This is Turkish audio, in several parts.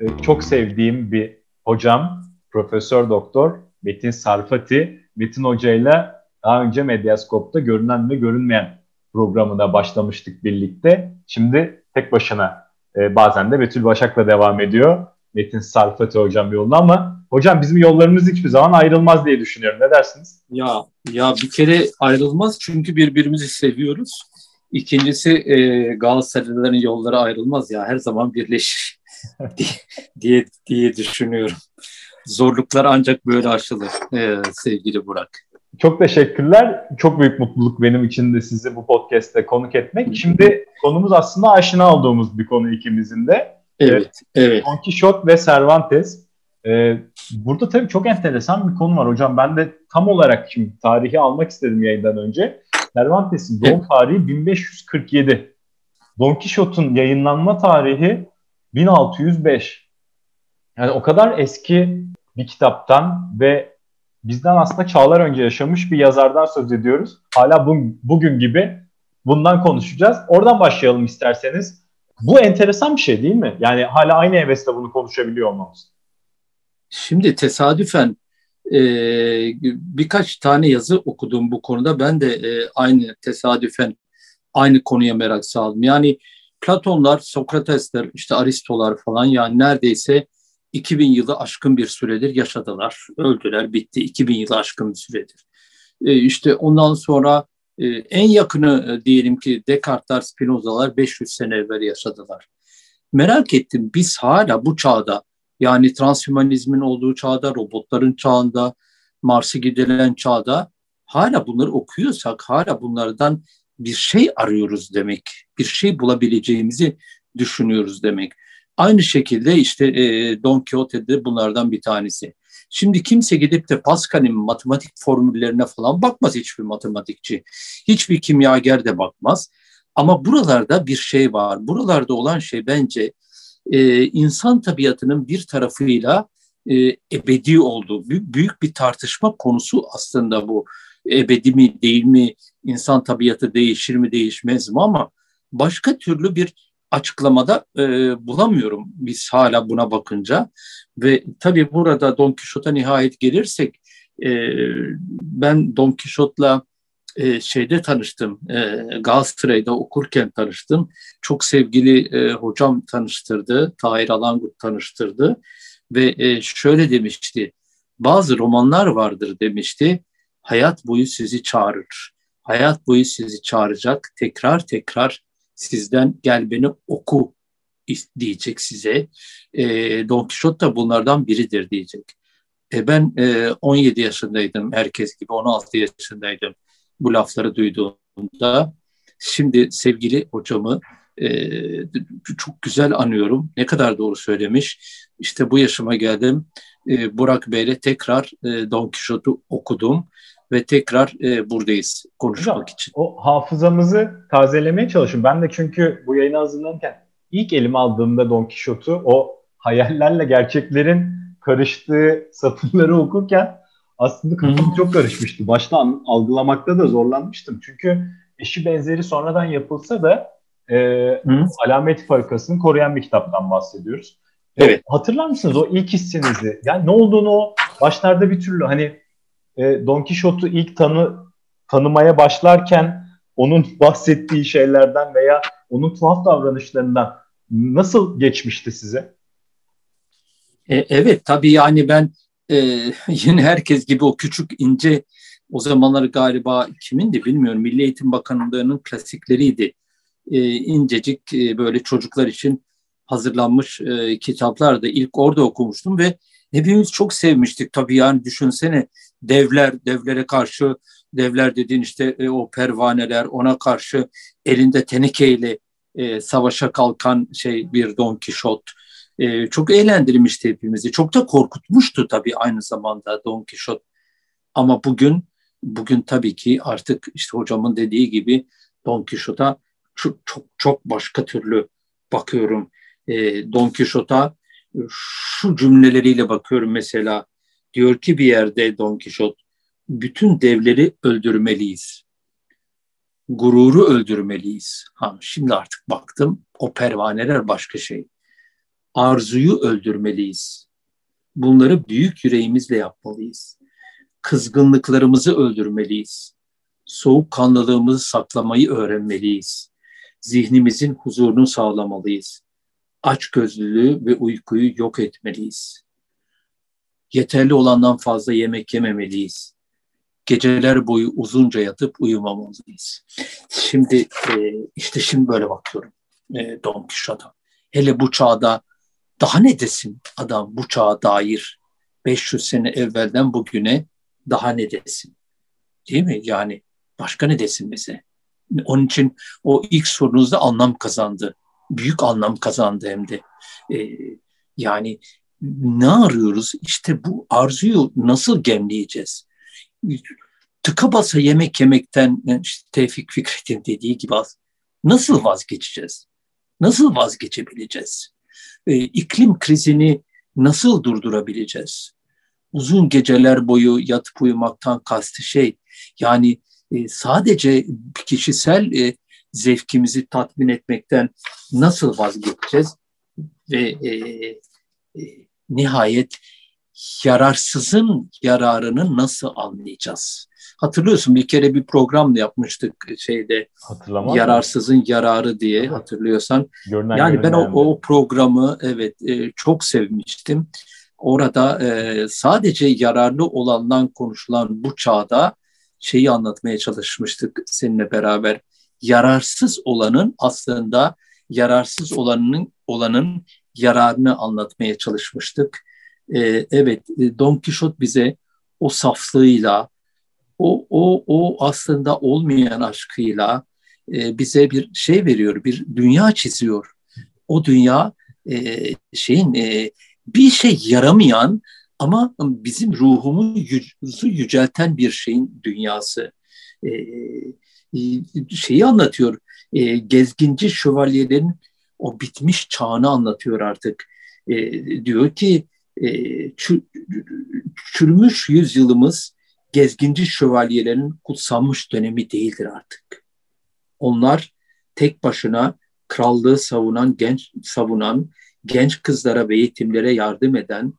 e, çok sevdiğim bir hocam, Profesör Doktor Metin Sarfati. Metin Hoca ile daha önce Medyaskop'ta görünen ve görünmeyen programına başlamıştık birlikte. Şimdi tek başına e, bazen de Betül Başak'la devam ediyor. Metin Sarfati hocam yolunda ama hocam bizim yollarımız hiçbir zaman ayrılmaz diye düşünüyorum. Ne dersiniz? Ya ya bir kere ayrılmaz çünkü birbirimizi seviyoruz. İkincisi e, Galatasaraylıların yolları ayrılmaz ya her zaman birleşir diye, diye düşünüyorum. Zorluklar ancak böyle aşılır e, sevgili Burak. Çok teşekkürler. Çok büyük mutluluk benim için de sizi bu podcast'te konuk etmek. Şimdi konumuz aslında aşina olduğumuz bir konu ikimizin de. Evet, evet. Don Quixote ve Cervantes. Ee, burada tabii çok enteresan bir konu var hocam. Ben de tam olarak şimdi tarihi almak istedim yayından önce. Cervantes'in doğum evet. tarihi 1547. Don Quixote'un yayınlanma tarihi 1605. Yani o kadar eski bir kitaptan ve bizden aslında çağlar önce yaşamış bir yazardan söz ediyoruz. Hala bu, bugün gibi bundan konuşacağız. Oradan başlayalım isterseniz. Bu enteresan bir şey değil mi? Yani hala aynı hevesle bunu konuşabiliyor olmamız. Şimdi tesadüfen e, birkaç tane yazı okudum bu konuda. Ben de e, aynı tesadüfen aynı konuya merak saldım. Yani Platonlar, Sokratesler, işte Aristolar falan yani neredeyse 2000 yılı aşkın bir süredir yaşadılar. Öldüler, bitti. 2000 yılı aşkın bir süredir. E, işte ondan sonra e, en yakını e, diyelim ki Descartes'ler, Spinoza'lar 500 sene evvel yaşadılar. Merak ettim biz hala bu çağda yani transhümanizmin olduğu çağda, robotların çağında, Mars'a gidilen çağda hala bunları okuyorsak, hala bunlardan bir şey arıyoruz demek, bir şey bulabileceğimizi düşünüyoruz demek. Aynı şekilde işte e, Don Quixote de bunlardan bir tanesi. Şimdi kimse gidip de Pascal'in matematik formüllerine falan bakmaz hiçbir matematikçi. Hiçbir kimyager de bakmaz. Ama buralarda bir şey var. Buralarda olan şey bence e, insan tabiatının bir tarafıyla e, ebedi olduğu büyük, büyük bir tartışma konusu aslında bu. Ebedi mi değil mi, insan tabiatı değişir mi değişmez mi ama başka türlü bir açıklamada e, bulamıyorum biz hala buna bakınca. Ve tabii burada Don Quixote'a nihayet gelirsek e, ben Don Quixote'la e, şeyde tanıştım, e, Galatasaray'da okurken tanıştım. Çok sevgili e, hocam tanıştırdı, Tahir Alangut tanıştırdı ve e, şöyle demişti, bazı romanlar vardır demişti, hayat boyu sizi çağırır. Hayat boyu sizi çağıracak, tekrar tekrar sizden gel beni oku diyecek size. E, Don Quixote da bunlardan biridir diyecek. E, ben e, 17 yaşındaydım, herkes gibi 16 yaşındaydım bu lafları duyduğumda. Şimdi sevgili hocamı e, çok güzel anıyorum. Ne kadar doğru söylemiş. İşte bu yaşıma geldim. E, Burak Bey'le tekrar e, Don Quixote'u okudum ve tekrar e, buradayız konuşmak Hocam, için. O hafızamızı tazelemeye çalışın. Ben de çünkü bu yayını hazırlanırken ilk elime aldığımda Don Quixote'u o hayallerle gerçeklerin karıştığı satırları okurken aslında kafam çok karışmıştı. Başta algılamakta da zorlanmıştım. Çünkü eşi benzeri sonradan yapılsa da e, alamet farikasını koruyan bir kitaptan bahsediyoruz. Evet. Hatırlar mısınız o ilk hissinizi? Yani ne olduğunu o başlarda bir türlü hani e, Don Quixote'u ilk tanı tanımaya başlarken onun bahsettiği şeylerden veya onun tuhaf davranışlarından nasıl geçmişti size? E, evet tabii yani ben e, yine herkes gibi o küçük ince o zamanlar galiba kimindi bilmiyorum Milli Eğitim Bakanlığı'nın klasikleriydi. E, incecik e, böyle çocuklar için hazırlanmış e, kitaplardı. İlk orada okumuştum ve hepimiz çok sevmiştik tabii yani düşünsene devler, devlere karşı devler dediğin işte e, o pervaneler ona karşı elinde tenekeyle e, savaşa kalkan şey bir Don Quixote E, çok eğlendirmişti hepimizi. Çok da korkutmuştu tabii aynı zamanda Don Quixote. Ama bugün bugün tabii ki artık işte hocamın dediği gibi Don Quixote'a çok çok çok başka türlü bakıyorum. E, Don Quixote'a şu cümleleriyle bakıyorum mesela. Diyor ki bir yerde Don Quixote bütün devleri öldürmeliyiz. Gururu öldürmeliyiz. Ha, şimdi artık baktım o pervaneler başka şey. Arzuyu öldürmeliyiz. Bunları büyük yüreğimizle yapmalıyız. Kızgınlıklarımızı öldürmeliyiz. Soğukkanlılığımızı saklamayı öğrenmeliyiz. Zihnimizin huzurunu sağlamalıyız. Açgözlülüğü ve uykuyu yok etmeliyiz. Yeterli olandan fazla yemek yememeliyiz geceler boyu uzunca yatıp uyumamalıyız. Şimdi e, işte şimdi böyle bakıyorum e, Don Quixote'a. Hele bu çağda daha ne desin adam bu çağa dair 500 sene evvelden bugüne daha ne desin? Değil mi? Yani başka ne desin bize? Onun için o ilk sorunuzda anlam kazandı. Büyük anlam kazandı hem de. Ee, yani ne arıyoruz? İşte bu arzuyu nasıl gemleyeceğiz? tıka basa yemek yemekten işte Tevfik Fikret'in dediği gibi nasıl vazgeçeceğiz? Nasıl vazgeçebileceğiz? Ee, iklim krizini nasıl durdurabileceğiz? Uzun geceler boyu yatıp uyumaktan kastı şey yani e, sadece kişisel e, zevkimizi tatmin etmekten nasıl vazgeçeceğiz? Ve e, e, nihayet yararsızın yararını nasıl anlayacağız? Hatırlıyorsun bir kere bir program yapmıştık şeyde Hatırlamam yararsızın yararı diye evet. hatırlıyorsan. Görünen yani ben o, o programı evet e, çok sevmiştim. Orada e, sadece yararlı olandan konuşulan bu çağda şeyi anlatmaya çalışmıştık seninle beraber. Yararsız olanın aslında yararsız olanın olanın yararını anlatmaya çalışmıştık. E, evet Don Quixote bize o saflığıyla, o, o, o aslında olmayan aşkıyla e, bize bir şey veriyor, bir dünya çiziyor. O dünya e, şeyin e, bir şey yaramayan ama bizim ruhumuzu yücelten bir şeyin dünyası. E, e, şeyi anlatıyor. E, gezginci şövalyelerin o bitmiş çağını anlatıyor artık. E, diyor ki e, çürümüş yüzyılımız gezginci şövalyelerin kutsanmış dönemi değildir artık. Onlar tek başına krallığı savunan genç savunan genç kızlara ve yetimlere yardım eden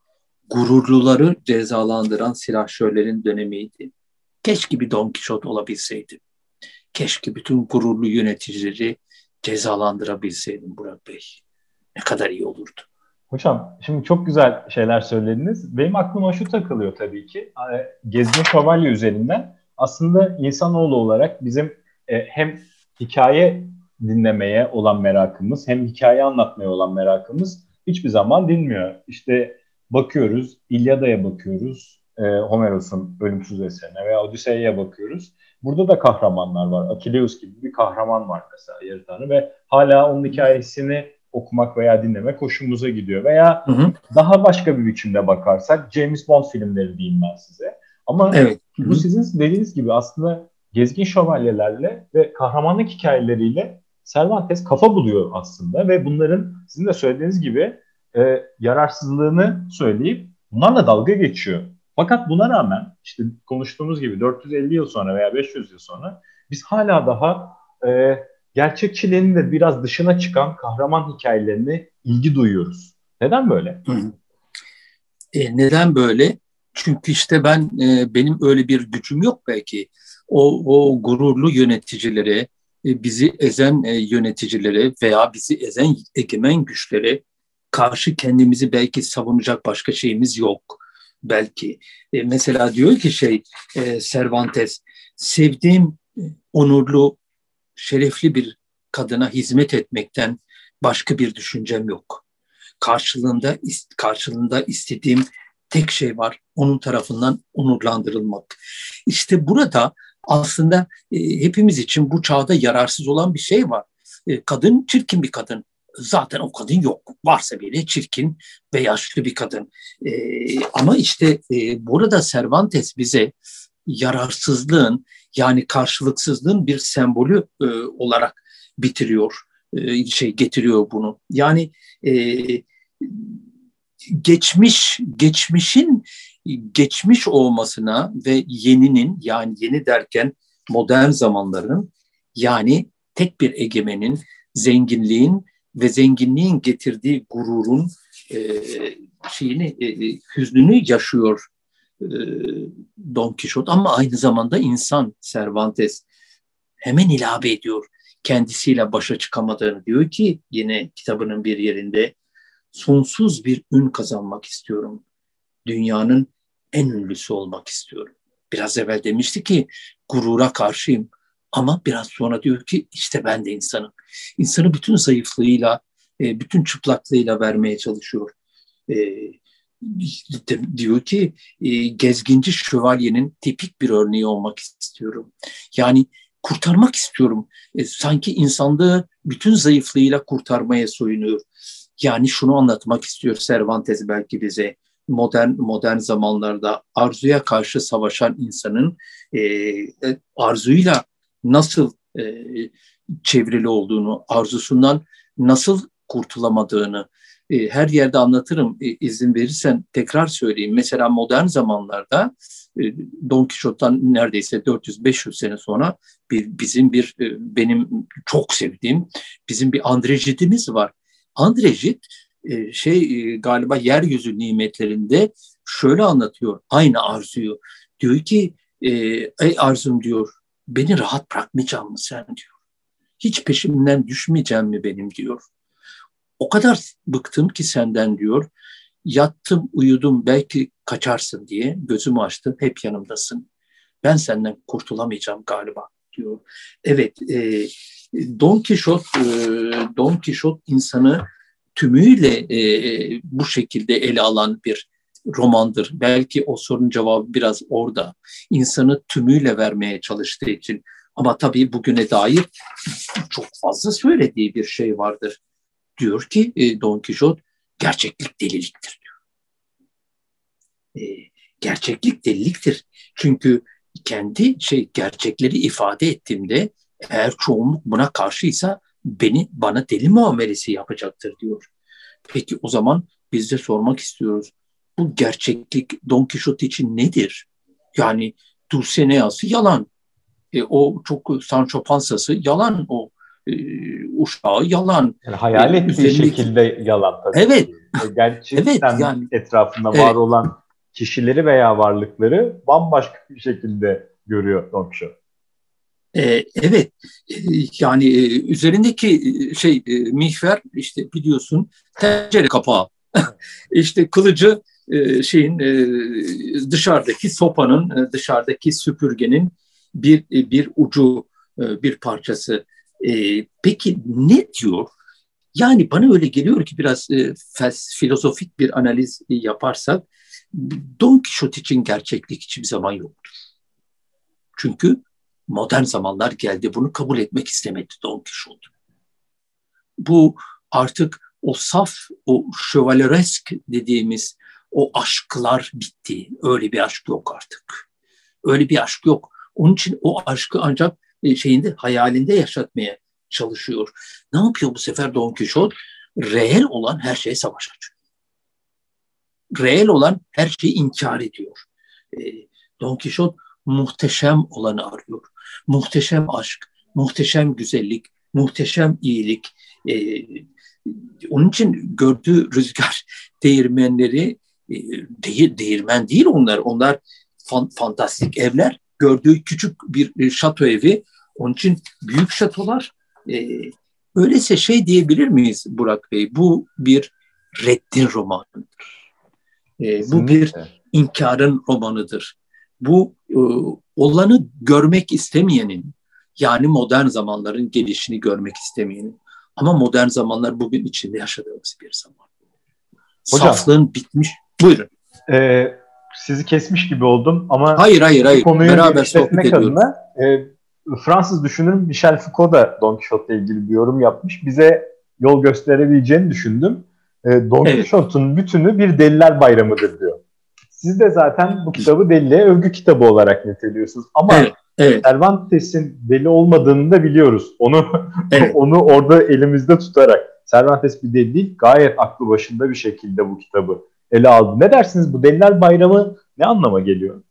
gururluları cezalandıran silahşörlerin dönemiydi. Keşke bir Don Quixote olabilseydim. Keşke bütün gururlu yöneticileri cezalandırabilseydim Burak Bey. Ne kadar iyi olurdu. Hocam şimdi çok güzel şeyler söylediniz. Benim aklıma şu takılıyor tabii ki. Gezme Şövalye üzerinden aslında insanoğlu olarak bizim e, hem hikaye dinlemeye olan merakımız hem hikaye anlatmaya olan merakımız hiçbir zaman dinmiyor. İşte bakıyoruz, İlyada'ya bakıyoruz, e, Homeros'un ölümsüz eserine veya Odise'ye bakıyoruz. Burada da kahramanlar var. Akileus gibi bir kahraman var mesela yarı tanrı ve hala onun hikayesini okumak veya dinlemek hoşumuza gidiyor. Veya hı hı. daha başka bir biçimde bakarsak James Bond filmleri diyeyim ben size. Ama evet. bu sizin dediğiniz gibi aslında gezgin şövalyelerle ve kahramanlık hikayeleriyle Cervantes kafa buluyor aslında ve bunların sizin de söylediğiniz gibi e, yararsızlığını söyleyip bunlarla dalga geçiyor. Fakat buna rağmen işte konuştuğumuz gibi 450 yıl sonra veya 500 yıl sonra biz hala daha e, gerçekçiliğinin de biraz dışına çıkan kahraman hikayelerine ilgi duyuyoruz. Neden böyle? E, neden böyle? Çünkü işte ben e, benim öyle bir gücüm yok belki. O, o gururlu yöneticilere, e, bizi ezen e, yöneticilere veya bizi ezen egemen güçlere karşı kendimizi belki savunacak başka şeyimiz yok. Belki. E, mesela diyor ki şey e, Cervantes, sevdiğim e, onurlu şerefli bir kadına hizmet etmekten başka bir düşüncem yok. Karşılığında karşılığında istediğim tek şey var. Onun tarafından onurlandırılmak. İşte burada aslında e, hepimiz için bu çağda yararsız olan bir şey var. E, kadın çirkin bir kadın. Zaten o kadın yok. Varsa bile çirkin ve yaşlı bir kadın. E, ama işte e, burada Cervantes bize yararsızlığın yani karşılıksızlığın bir sembolü e, olarak bitiriyor, e, şey getiriyor bunu. Yani e, geçmiş geçmişin geçmiş olmasına ve yeninin yani yeni derken modern zamanların yani tek bir egemenin zenginliğin ve zenginliğin getirdiği gururun e, şeyini e, e hüznünü yaşıyor e, Don Quixote ama aynı zamanda insan Cervantes hemen ilave ediyor kendisiyle başa çıkamadığını diyor ki yine kitabının bir yerinde sonsuz bir ün kazanmak istiyorum. Dünyanın en ünlüsü olmak istiyorum. Biraz evvel demişti ki gurura karşıyım ama biraz sonra diyor ki işte ben de insanım. İnsanı bütün zayıflığıyla, e, bütün çıplaklığıyla vermeye çalışıyor. E, diyor ki e, gezginci şövalyenin tipik bir örneği olmak istiyorum. Yani kurtarmak istiyorum. Sanki insanlığı bütün zayıflığıyla kurtarmaya soyunuyor. Yani şunu anlatmak istiyor Cervantes belki bize modern modern zamanlarda arzuya karşı savaşan insanın e, arzuyla nasıl e, çevrili olduğunu, arzusundan nasıl kurtulamadığını e, her yerde anlatırım. E, izin verirsen tekrar söyleyeyim. Mesela modern zamanlarda e, Don Quixote'dan neredeyse 400-500 sene sonra bir bizim bir e, benim çok sevdiğim bizim bir Andrejit'imiz var. Andrejit e, şey e, galiba yeryüzü nimetlerinde şöyle anlatıyor aynı arzuyu. Diyor ki e, ey arzum diyor beni rahat bırakmayacak mı sen diyor. Hiç peşimden düşmeyeceğim mi benim diyor. O kadar bıktım ki senden diyor. Yattım uyudum belki kaçarsın diye gözümü açtım hep yanımdasın. Ben senden kurtulamayacağım galiba diyor. Evet e, Don Quixote, e, Don Quixote insanı tümüyle e, bu şekilde ele alan bir romandır. Belki o sorunun cevabı biraz orada. İnsanı tümüyle vermeye çalıştığı için. Ama tabii bugüne dair çok fazla söylediği bir şey vardır. Diyor ki e, Don Quixote gerçeklik deliliktir diyor. E, gerçeklik deliliktir. Çünkü kendi şey gerçekleri ifade ettiğimde eğer çoğunluk buna karşıysa beni bana deli muamelesi yapacaktır diyor. Peki o zaman biz de sormak istiyoruz bu gerçeklik Don Quixote için nedir? Yani Dulcinea'sı yalan. E, o çok Sancho Pansa'sı yalan. O e, uşağı yalan. Yani hayal e, ettiği üzerindeki... şekilde yalan tabii. Evet. E, gerçekten evet, yani, etrafında var evet. olan kişileri veya varlıkları bambaşka bir şekilde görüyor Don Quixote. Ee, evet, yani e, üzerindeki e, şey e, mihver işte biliyorsun tencere kapağı. işte kılıcı e, şeyin e, dışarıdaki sopanın, e, dışarıdaki süpürgenin bir bir ucu, bir parçası. Peki ne diyor? Yani bana öyle geliyor ki biraz filozofik bir analiz yaparsak Don Quixote için gerçeklik hiçbir zaman yoktur. Çünkü modern zamanlar geldi bunu kabul etmek istemedi Don Quixote. Bu artık o saf, o şövalyeresk dediğimiz o aşklar bitti. Öyle bir aşk yok artık. Öyle bir aşk yok. Onun için o aşkı ancak e, şeyinde hayalinde yaşatmaya çalışıyor. Ne yapıyor bu sefer Don Quixote? Reel olan her şeye savaş açıyor. Reel olan her şeyi inkar ediyor. E, Don Quixote muhteşem olanı arıyor. Muhteşem aşk, muhteşem güzellik, muhteşem iyilik. E, onun için gördüğü rüzgar değirmenleri e, değil, değirmen değil onlar. Onlar fan, fantastik evler. Gördüğü küçük bir şato evi. Onun için büyük şatolar. E, öyleyse şey diyebilir miyiz Burak Bey? Bu bir reddin romanıdır. E, bu bir inkarın romanıdır. Bu e, olanı görmek istemeyenin, yani modern zamanların gelişini görmek istemeyenin. Ama modern zamanlar bugün içinde yaşadığımız bir zaman. Hocam, Saflığın bitmiş Buyurun. E, sizi kesmiş gibi oldum ama hayır hayır hayır konuyu beraber sohbet ediyoruz. Adına, e, Fransız düşünür Michel Foucault da Don Quixote ile ilgili bir yorum yapmış. Bize yol gösterebileceğini düşündüm. E, Don evet. Quixote'un bütünü bir deliler bayramıdır diyor. Siz de zaten bu kitabı deliliğe övgü kitabı olarak niteliyorsunuz. Ama evet, evet. Cervantes'in deli olmadığını da biliyoruz. Onu evet. onu orada elimizde tutarak. Cervantes bir deli değil, gayet aklı başında bir şekilde bu kitabı ele aldı. Ne dersiniz bu Deliler Bayramı ne anlama geliyor?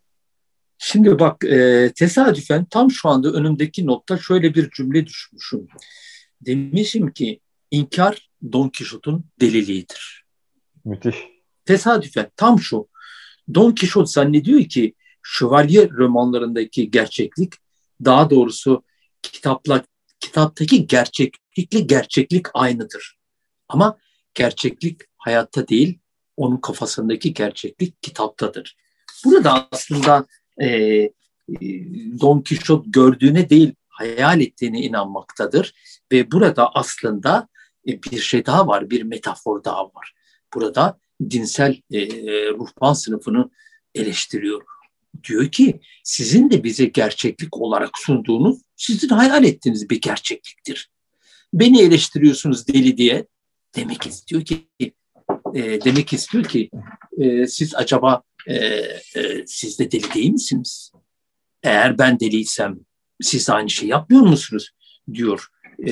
Şimdi bak e, tesadüfen tam şu anda önümdeki notta şöyle bir cümle düşmüşüm. Demişim ki inkar Don Quixote'un deliliğidir. Müthiş. Tesadüfen tam şu. Don Quixote zannediyor ki şövalye romanlarındaki gerçeklik daha doğrusu kitapla kitaptaki gerçeklikle gerçeklik aynıdır. Ama gerçeklik hayatta değil, onun kafasındaki gerçeklik kitaptadır. Burada aslında e, Don Quixote gördüğüne değil, hayal ettiğine inanmaktadır. Ve burada aslında e, bir şey daha var, bir metafor daha var. Burada dinsel e, ruhban sınıfını eleştiriyor. Diyor ki sizin de bize gerçeklik olarak sunduğunuz sizin hayal ettiğiniz bir gerçekliktir. Beni eleştiriyorsunuz deli diye demek istiyor ki e, demek istiyor ki e, siz acaba e, e, siz de deli değil misiniz? Eğer ben deliysem siz aynı şey yapmıyor musunuz? diyor. E,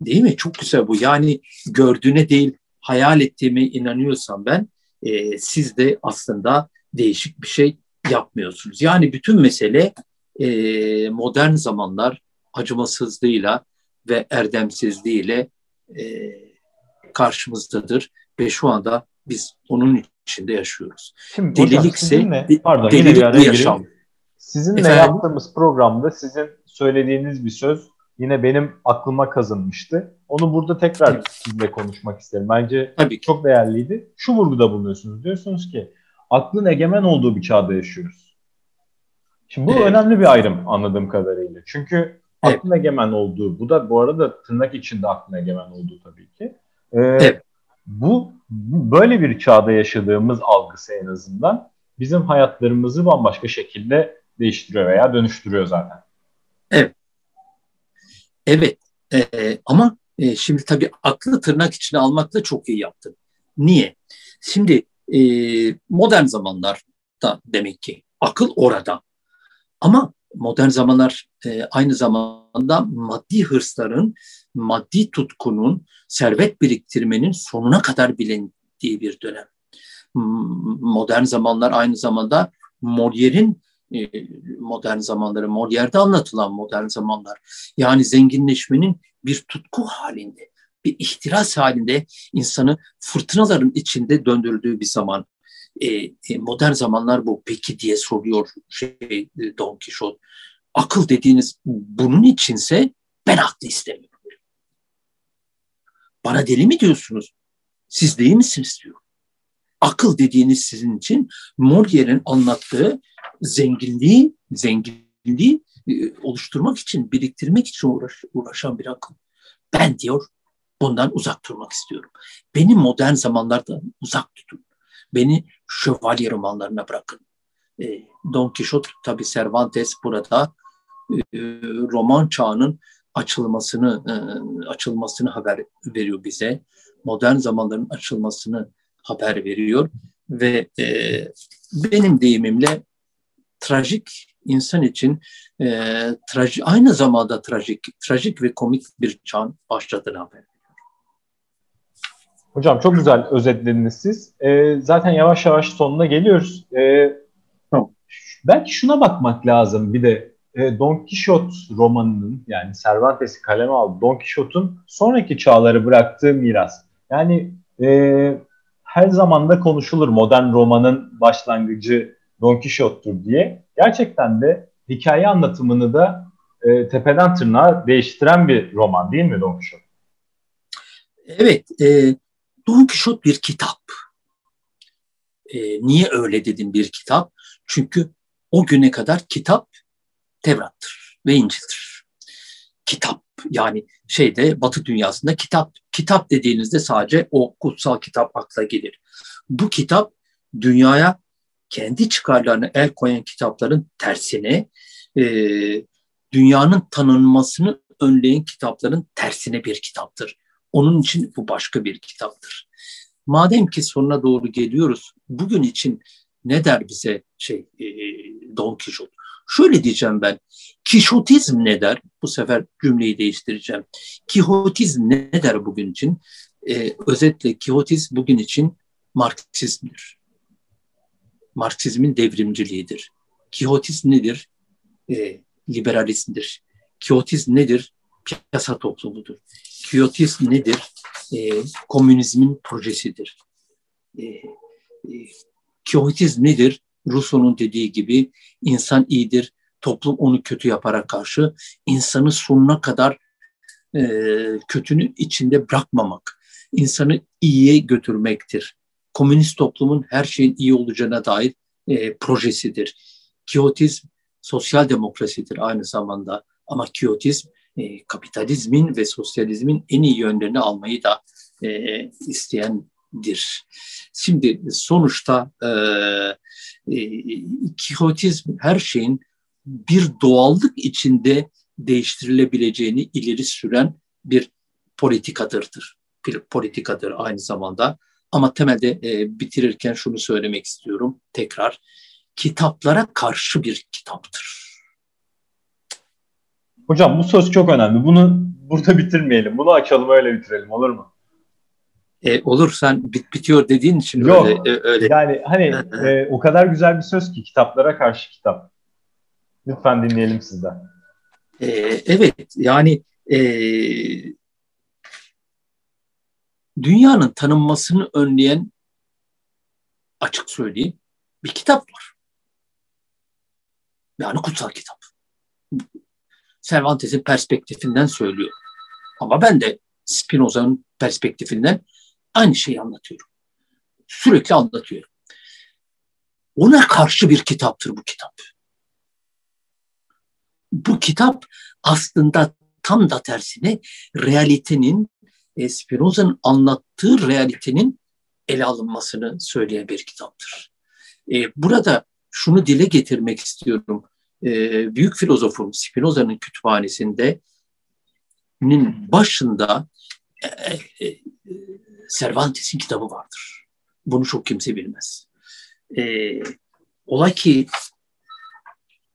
değil mi? Çok güzel bu. Yani gördüğüne değil hayal ettiğime inanıyorsam ben e, siz de aslında değişik bir şey yapmıyorsunuz. Yani bütün mesele e, modern zamanlar acımasızlığıyla ve erdemsizliğiyle e, karşımızdadır ve şu anda biz onun içinde yaşıyoruz. Şimdi Delilikse sizinle, pardon, delilik bir yaşam. Sizinle Efendim? yaptığımız programda sizin söylediğiniz bir söz yine benim aklıma kazınmıştı. Onu burada tekrar Tabii. sizinle konuşmak isterim. Bence Tabii çok değerliydi. Şu vurguda bulunuyorsunuz. Diyorsunuz ki aklın egemen olduğu bir çağda yaşıyoruz. Şimdi bu evet. önemli bir ayrım anladığım kadarıyla. Çünkü evet. aklın egemen olduğu, bu da bu arada tırnak içinde aklın egemen olduğu tabii ki. Ee, evet. Bu böyle bir çağda yaşadığımız algısı en azından bizim hayatlarımızı bambaşka şekilde değiştiriyor veya dönüştürüyor zaten. Evet. Evet. Ee, ama e, şimdi tabii aklı tırnak içine almakla çok iyi yaptın. Niye? Şimdi e, modern zamanlarda demek ki akıl orada. Ama modern zamanlar e, aynı zamanda maddi hırsların, maddi tutkunun, servet biriktirmenin sonuna kadar bilindiği bir dönem. Modern zamanlar aynı zamanda Molière'in e, modern zamanları, Molière'de anlatılan modern zamanlar. Yani zenginleşmenin bir tutku halinde, bir ihtiras halinde insanı fırtınaların içinde döndürdüğü bir zaman. E, e, modern zamanlar bu peki diye soruyor şey e, Don Quixote. Akıl dediğiniz bunun içinse ben aklı istemiyorum. Bana deli mi diyorsunuz? Siz değil misiniz diyor. Akıl dediğiniz sizin için Molière'in anlattığı zenginliği, zenginliği e, oluşturmak için, biriktirmek için uğraş, uğraşan bir akıl. Ben diyor bundan uzak durmak istiyorum. Beni modern zamanlarda uzak tutun. Beni şövalye romanlarına bırakın. E, Don Quixote tabi Cervantes burada e, roman çağının açılmasını e, açılmasını haber veriyor bize. Modern zamanların açılmasını haber veriyor ve e, benim deyimimle trajik insan için e, traji, aynı zamanda trajik, trajik ve komik bir çağın başladığını haber. Hocam çok güzel özetlediniz siz. E, zaten yavaş yavaş sonuna geliyoruz. E, tamam. Belki şuna bakmak lazım bir de e, Don Quixote romanının yani Cervantes'i kaleme aldı. Don Quixote'un sonraki çağları bıraktığı miras. Yani e, her zaman da konuşulur modern romanın başlangıcı Don Quixote'tur diye. Gerçekten de hikaye anlatımını da e, tepeden tırnağa değiştiren bir roman değil mi Don Quixote? Evet, e, Don Quixote bir kitap. E, niye öyle dedim bir kitap? Çünkü o güne kadar kitap Tevrat'tır ve İncil'dir. Kitap yani şeyde Batı dünyasında kitap kitap dediğinizde sadece o kutsal kitap akla gelir. Bu kitap dünyaya kendi çıkarlarını el koyan kitapların tersine e, dünyanın tanınmasını önleyen kitapların tersine bir kitaptır. Onun için bu başka bir kitaptır. Madem ki sonuna doğru geliyoruz, bugün için ne der bize şey e, Don Quixote? Şöyle diyeceğim ben, Kişotizm ne der? Bu sefer cümleyi değiştireceğim. Kihotizm ne der bugün için? Ee, özetle Kihotizm bugün için Marksizmdir. Marksizmin devrimciliğidir. Kihotizm nedir? Ee, liberalizmdir. Kihotizm nedir? Piyasa toplumudur. Kihotizm nedir? Ee, komünizmin projesidir. Ee, e, Kihotizm nedir? Rousseau'nun dediği gibi insan iyidir, toplum onu kötü yaparak karşı insanı sonuna kadar e, kötünün içinde bırakmamak, insanı iyiye götürmektir. Komünist toplumun her şeyin iyi olacağına dair e, projesidir. Kiyotizm sosyal demokrasidir aynı zamanda ama kiyotizm e, kapitalizmin ve sosyalizmin en iyi yönlerini almayı da e, isteyendir. Şimdi sonuçta e, e, kihotizm her şeyin bir doğallık içinde değiştirilebileceğini ileri süren bir politikadırdır. Bir politikadır aynı zamanda. Ama temelde e, bitirirken şunu söylemek istiyorum tekrar. Kitaplara karşı bir kitaptır. Hocam bu söz çok önemli. Bunu burada bitirmeyelim. Bunu açalım öyle bitirelim olur mu? E, olur sen bit bitiyor dediğin için Yok, öyle. E, öyle. Yani hani e, o kadar güzel bir söz ki kitaplara karşı kitap. Lütfen dinleyelim sizden. E, evet yani e, dünyanın tanınmasını önleyen açık söyleyeyim bir kitap var. Yani kutsal kitap. Cervantes'in perspektifinden söylüyor. Ama ben de Spinoza'nın perspektifinden aynı şeyi anlatıyorum. Sürekli anlatıyorum. Ona karşı bir kitaptır bu kitap. Bu kitap aslında tam da tersine realitenin, e, Spinoza'nın anlattığı realitenin ele alınmasını söyleyen bir kitaptır. E, burada şunu dile getirmek istiyorum. E, büyük filozofun Spinoza'nın kütüphanesinde başında Cervantes'in kitabı vardır. Bunu çok kimse bilmez. olay ki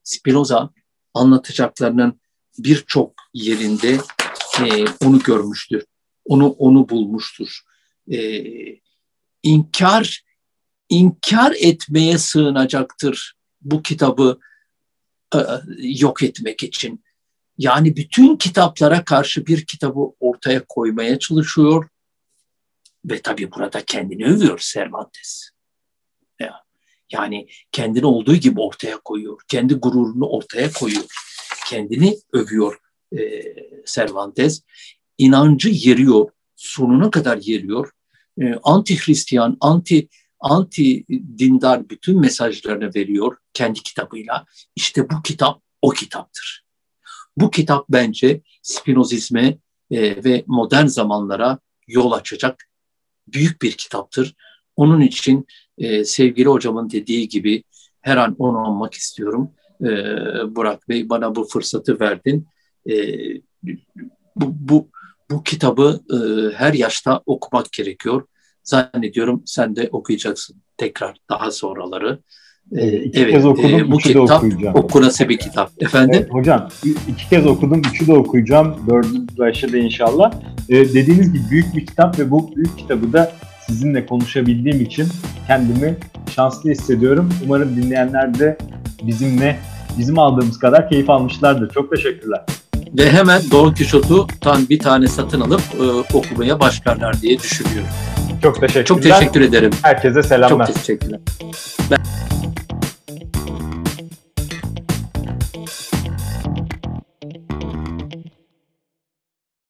Spinoza anlatacaklarının birçok yerinde e, onu görmüştür. Onu onu bulmuştur. E, inkar inkar etmeye sığınacaktır bu kitabı e, yok etmek için. Yani bütün kitaplara karşı bir kitabı ortaya koymaya çalışıyor ve tabii burada kendini övüyor Cervantes. Yani kendini olduğu gibi ortaya koyuyor. Kendi gururunu ortaya koyuyor. Kendini övüyor e, Cervantes. İnancı yeriyor. Sonuna kadar yeriyor. E, anti Hristiyan, anti anti dindar bütün mesajlarını veriyor kendi kitabıyla. İşte bu kitap o kitaptır. Bu kitap bence Spinozizme e, ve modern zamanlara yol açacak büyük bir kitaptır. Onun için e, sevgili hocamın dediği gibi her an onu anmak istiyorum. E, Burak Bey bana bu fırsatı verdin. Bu, bu, bu kitabı her yaşta okumak gerekiyor. Zannediyorum sen de okuyacaksın tekrar daha sonraları. Ee, iki evet, kez okudum, e, bu kitap okunası bir kitap. Efendim? Evet, hocam iki kez okudum, üçü de okuyacağım. Dördüncü başladı inşallah. Ee, dediğiniz gibi büyük bir kitap ve bu büyük kitabı da sizinle konuşabildiğim için kendimi şanslı hissediyorum. Umarım dinleyenler de bizimle bizim aldığımız kadar keyif almışlardır. Çok teşekkürler. Ve hemen Don Quixote'u bir tane satın alıp e, okumaya başlarlar diye düşünüyorum. Çok teşekkürler. Çok teşekkür ederim. Herkese selamlar. Çok teşekkürler. Ben...